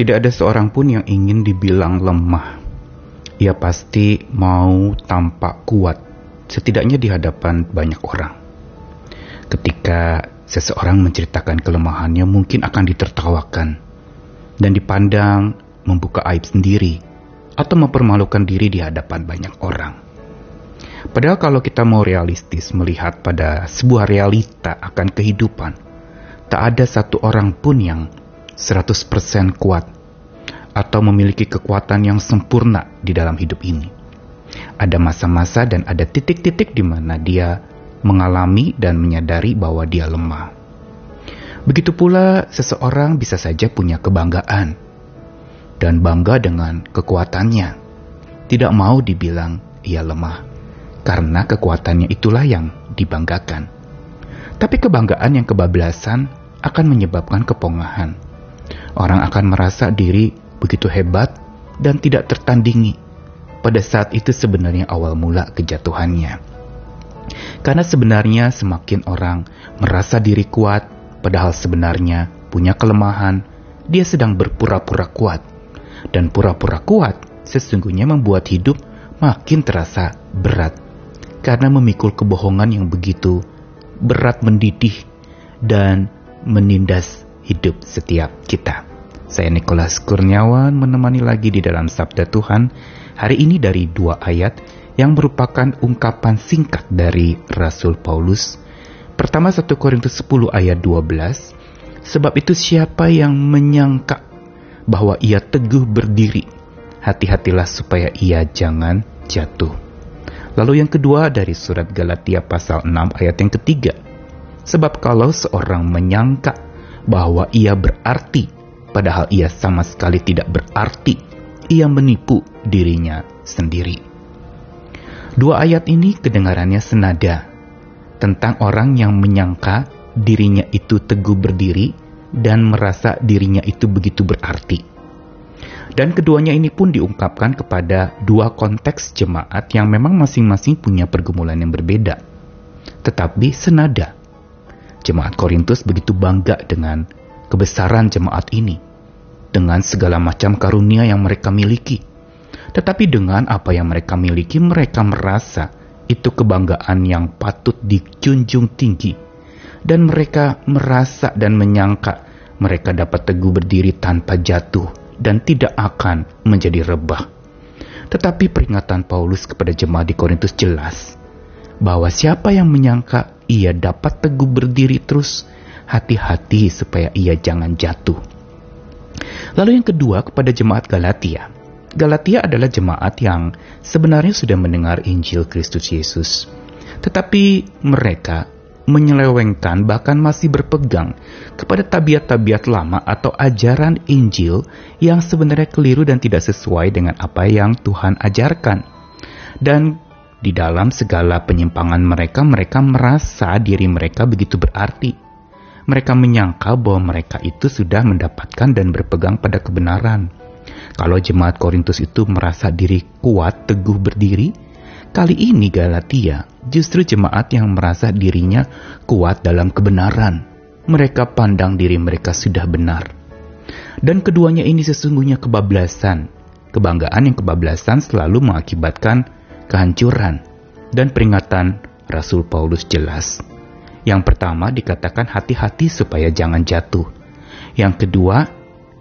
Tidak ada seorang pun yang ingin dibilang lemah. Ia pasti mau tampak kuat, setidaknya di hadapan banyak orang. Ketika seseorang menceritakan kelemahannya, mungkin akan ditertawakan dan dipandang membuka aib sendiri atau mempermalukan diri di hadapan banyak orang. Padahal kalau kita mau realistis melihat pada sebuah realita akan kehidupan, tak ada satu orang pun yang 100% kuat atau memiliki kekuatan yang sempurna di dalam hidup ini. Ada masa-masa dan ada titik-titik di mana dia mengalami dan menyadari bahwa dia lemah. Begitu pula seseorang bisa saja punya kebanggaan dan bangga dengan kekuatannya. Tidak mau dibilang ia lemah karena kekuatannya itulah yang dibanggakan. Tapi kebanggaan yang kebablasan akan menyebabkan kepongahan. Orang akan merasa diri begitu hebat dan tidak tertandingi. Pada saat itu sebenarnya awal mula kejatuhannya. Karena sebenarnya semakin orang merasa diri kuat, padahal sebenarnya punya kelemahan, dia sedang berpura-pura kuat. Dan pura-pura kuat sesungguhnya membuat hidup makin terasa berat. Karena memikul kebohongan yang begitu berat mendidih dan menindas hidup setiap kita. Saya Nikolas Kurniawan menemani lagi di dalam Sabda Tuhan hari ini dari dua ayat yang merupakan ungkapan singkat dari Rasul Paulus. Pertama 1 Korintus 10 ayat 12, sebab itu siapa yang menyangka bahwa ia teguh berdiri, hati-hatilah supaya ia jangan jatuh. Lalu yang kedua dari surat Galatia pasal 6 ayat yang ketiga, sebab kalau seorang menyangka bahwa ia berarti padahal ia sama sekali tidak berarti. Ia menipu dirinya sendiri. Dua ayat ini kedengarannya senada tentang orang yang menyangka dirinya itu teguh berdiri dan merasa dirinya itu begitu berarti. Dan keduanya ini pun diungkapkan kepada dua konteks jemaat yang memang masing-masing punya pergumulan yang berbeda. Tetapi senada. Jemaat Korintus begitu bangga dengan kebesaran jemaat ini dengan segala macam karunia yang mereka miliki. Tetapi dengan apa yang mereka miliki, mereka merasa itu kebanggaan yang patut dijunjung tinggi. Dan mereka merasa dan menyangka mereka dapat teguh berdiri tanpa jatuh dan tidak akan menjadi rebah. Tetapi peringatan Paulus kepada jemaat di Korintus jelas bahwa siapa yang menyangka ia dapat teguh berdiri terus, hati-hati supaya ia jangan jatuh. Lalu yang kedua kepada jemaat Galatia. Galatia adalah jemaat yang sebenarnya sudah mendengar Injil Kristus Yesus. Tetapi mereka menyelewengkan bahkan masih berpegang kepada tabiat-tabiat lama atau ajaran Injil yang sebenarnya keliru dan tidak sesuai dengan apa yang Tuhan ajarkan. Dan di dalam segala penyimpangan mereka, mereka merasa diri mereka begitu berarti mereka menyangka bahwa mereka itu sudah mendapatkan dan berpegang pada kebenaran. Kalau jemaat Korintus itu merasa diri kuat, teguh berdiri, kali ini Galatia justru jemaat yang merasa dirinya kuat dalam kebenaran. Mereka pandang diri mereka sudah benar. Dan keduanya ini sesungguhnya kebablasan. Kebanggaan yang kebablasan selalu mengakibatkan kehancuran. Dan peringatan Rasul Paulus jelas yang pertama dikatakan hati-hati supaya jangan jatuh. Yang kedua,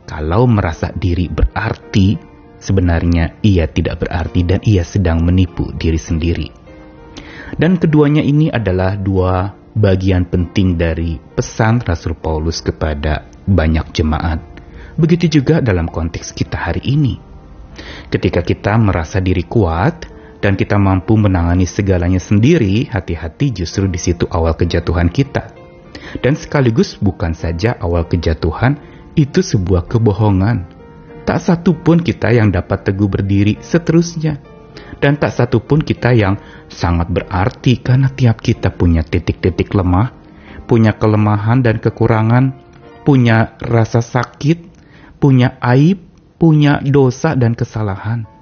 kalau merasa diri berarti, sebenarnya ia tidak berarti dan ia sedang menipu diri sendiri. Dan keduanya ini adalah dua bagian penting dari pesan Rasul Paulus kepada banyak jemaat. Begitu juga dalam konteks kita hari ini. Ketika kita merasa diri kuat, dan kita mampu menangani segalanya sendiri, hati-hati justru di situ awal kejatuhan kita. Dan sekaligus bukan saja awal kejatuhan, itu sebuah kebohongan. Tak satu pun kita yang dapat teguh berdiri seterusnya. Dan tak satu pun kita yang sangat berarti karena tiap kita punya titik-titik lemah, punya kelemahan dan kekurangan, punya rasa sakit, punya aib, punya dosa dan kesalahan.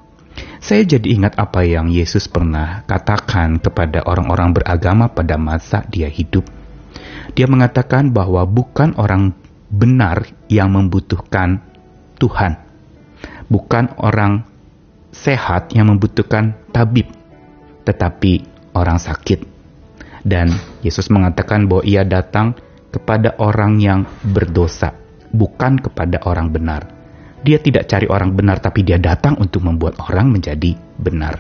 Saya jadi ingat apa yang Yesus pernah katakan kepada orang-orang beragama pada masa dia hidup. Dia mengatakan bahwa bukan orang benar yang membutuhkan Tuhan, bukan orang sehat yang membutuhkan tabib, tetapi orang sakit. Dan Yesus mengatakan bahwa ia datang kepada orang yang berdosa, bukan kepada orang benar. Dia tidak cari orang benar, tapi dia datang untuk membuat orang menjadi benar.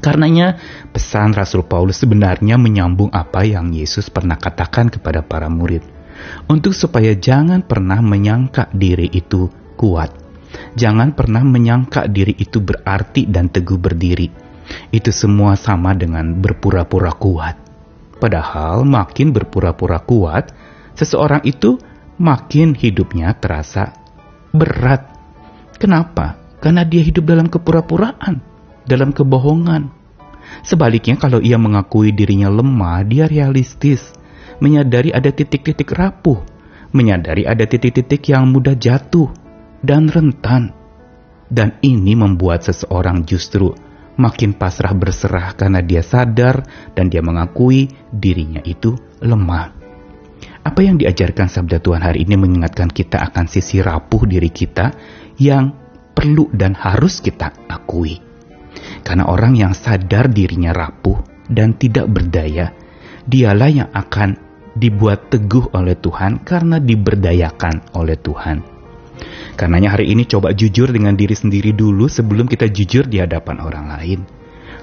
Karenanya, pesan Rasul Paulus sebenarnya menyambung apa yang Yesus pernah katakan kepada para murid, untuk supaya jangan pernah menyangka diri itu kuat. Jangan pernah menyangka diri itu berarti dan teguh berdiri. Itu semua sama dengan berpura-pura kuat. Padahal makin berpura-pura kuat, seseorang itu makin hidupnya terasa berat. Kenapa? Karena dia hidup dalam kepura-puraan, dalam kebohongan. Sebaliknya kalau ia mengakui dirinya lemah, dia realistis, menyadari ada titik-titik rapuh, menyadari ada titik-titik yang mudah jatuh dan rentan. Dan ini membuat seseorang justru makin pasrah berserah karena dia sadar dan dia mengakui dirinya itu lemah. Apa yang diajarkan sabda Tuhan hari ini mengingatkan kita akan sisi rapuh diri kita yang perlu dan harus kita akui. Karena orang yang sadar dirinya rapuh dan tidak berdaya, dialah yang akan dibuat teguh oleh Tuhan karena diberdayakan oleh Tuhan. Karenanya hari ini coba jujur dengan diri sendiri dulu sebelum kita jujur di hadapan orang lain.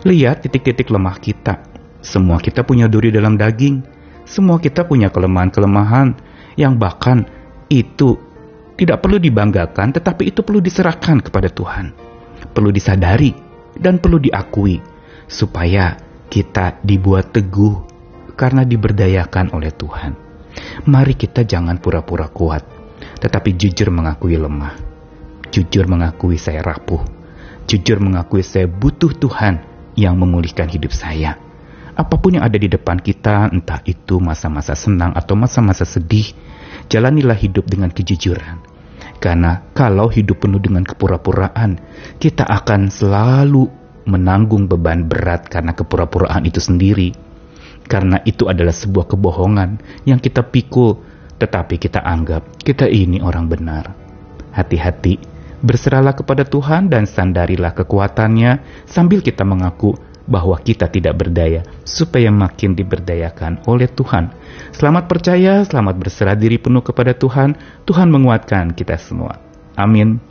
Lihat titik-titik lemah kita. Semua kita punya duri dalam daging. Semua kita punya kelemahan-kelemahan yang bahkan itu tidak perlu dibanggakan tetapi itu perlu diserahkan kepada Tuhan. Perlu disadari dan perlu diakui supaya kita dibuat teguh karena diberdayakan oleh Tuhan. Mari kita jangan pura-pura kuat tetapi jujur mengakui lemah. Jujur mengakui saya rapuh. Jujur mengakui saya butuh Tuhan yang memulihkan hidup saya. Apa pun yang ada di depan kita, entah itu masa-masa senang atau masa-masa sedih, jalanilah hidup dengan kejujuran. Karena kalau hidup penuh dengan kepura-puraan, kita akan selalu menanggung beban berat karena kepura-puraan itu sendiri. Karena itu adalah sebuah kebohongan yang kita pikul tetapi kita anggap kita ini orang benar. Hati-hati, berserahlah kepada Tuhan dan sandarilah kekuatannya sambil kita mengaku bahwa kita tidak berdaya, supaya makin diberdayakan oleh Tuhan. Selamat percaya, selamat berserah diri penuh kepada Tuhan. Tuhan menguatkan kita semua. Amin.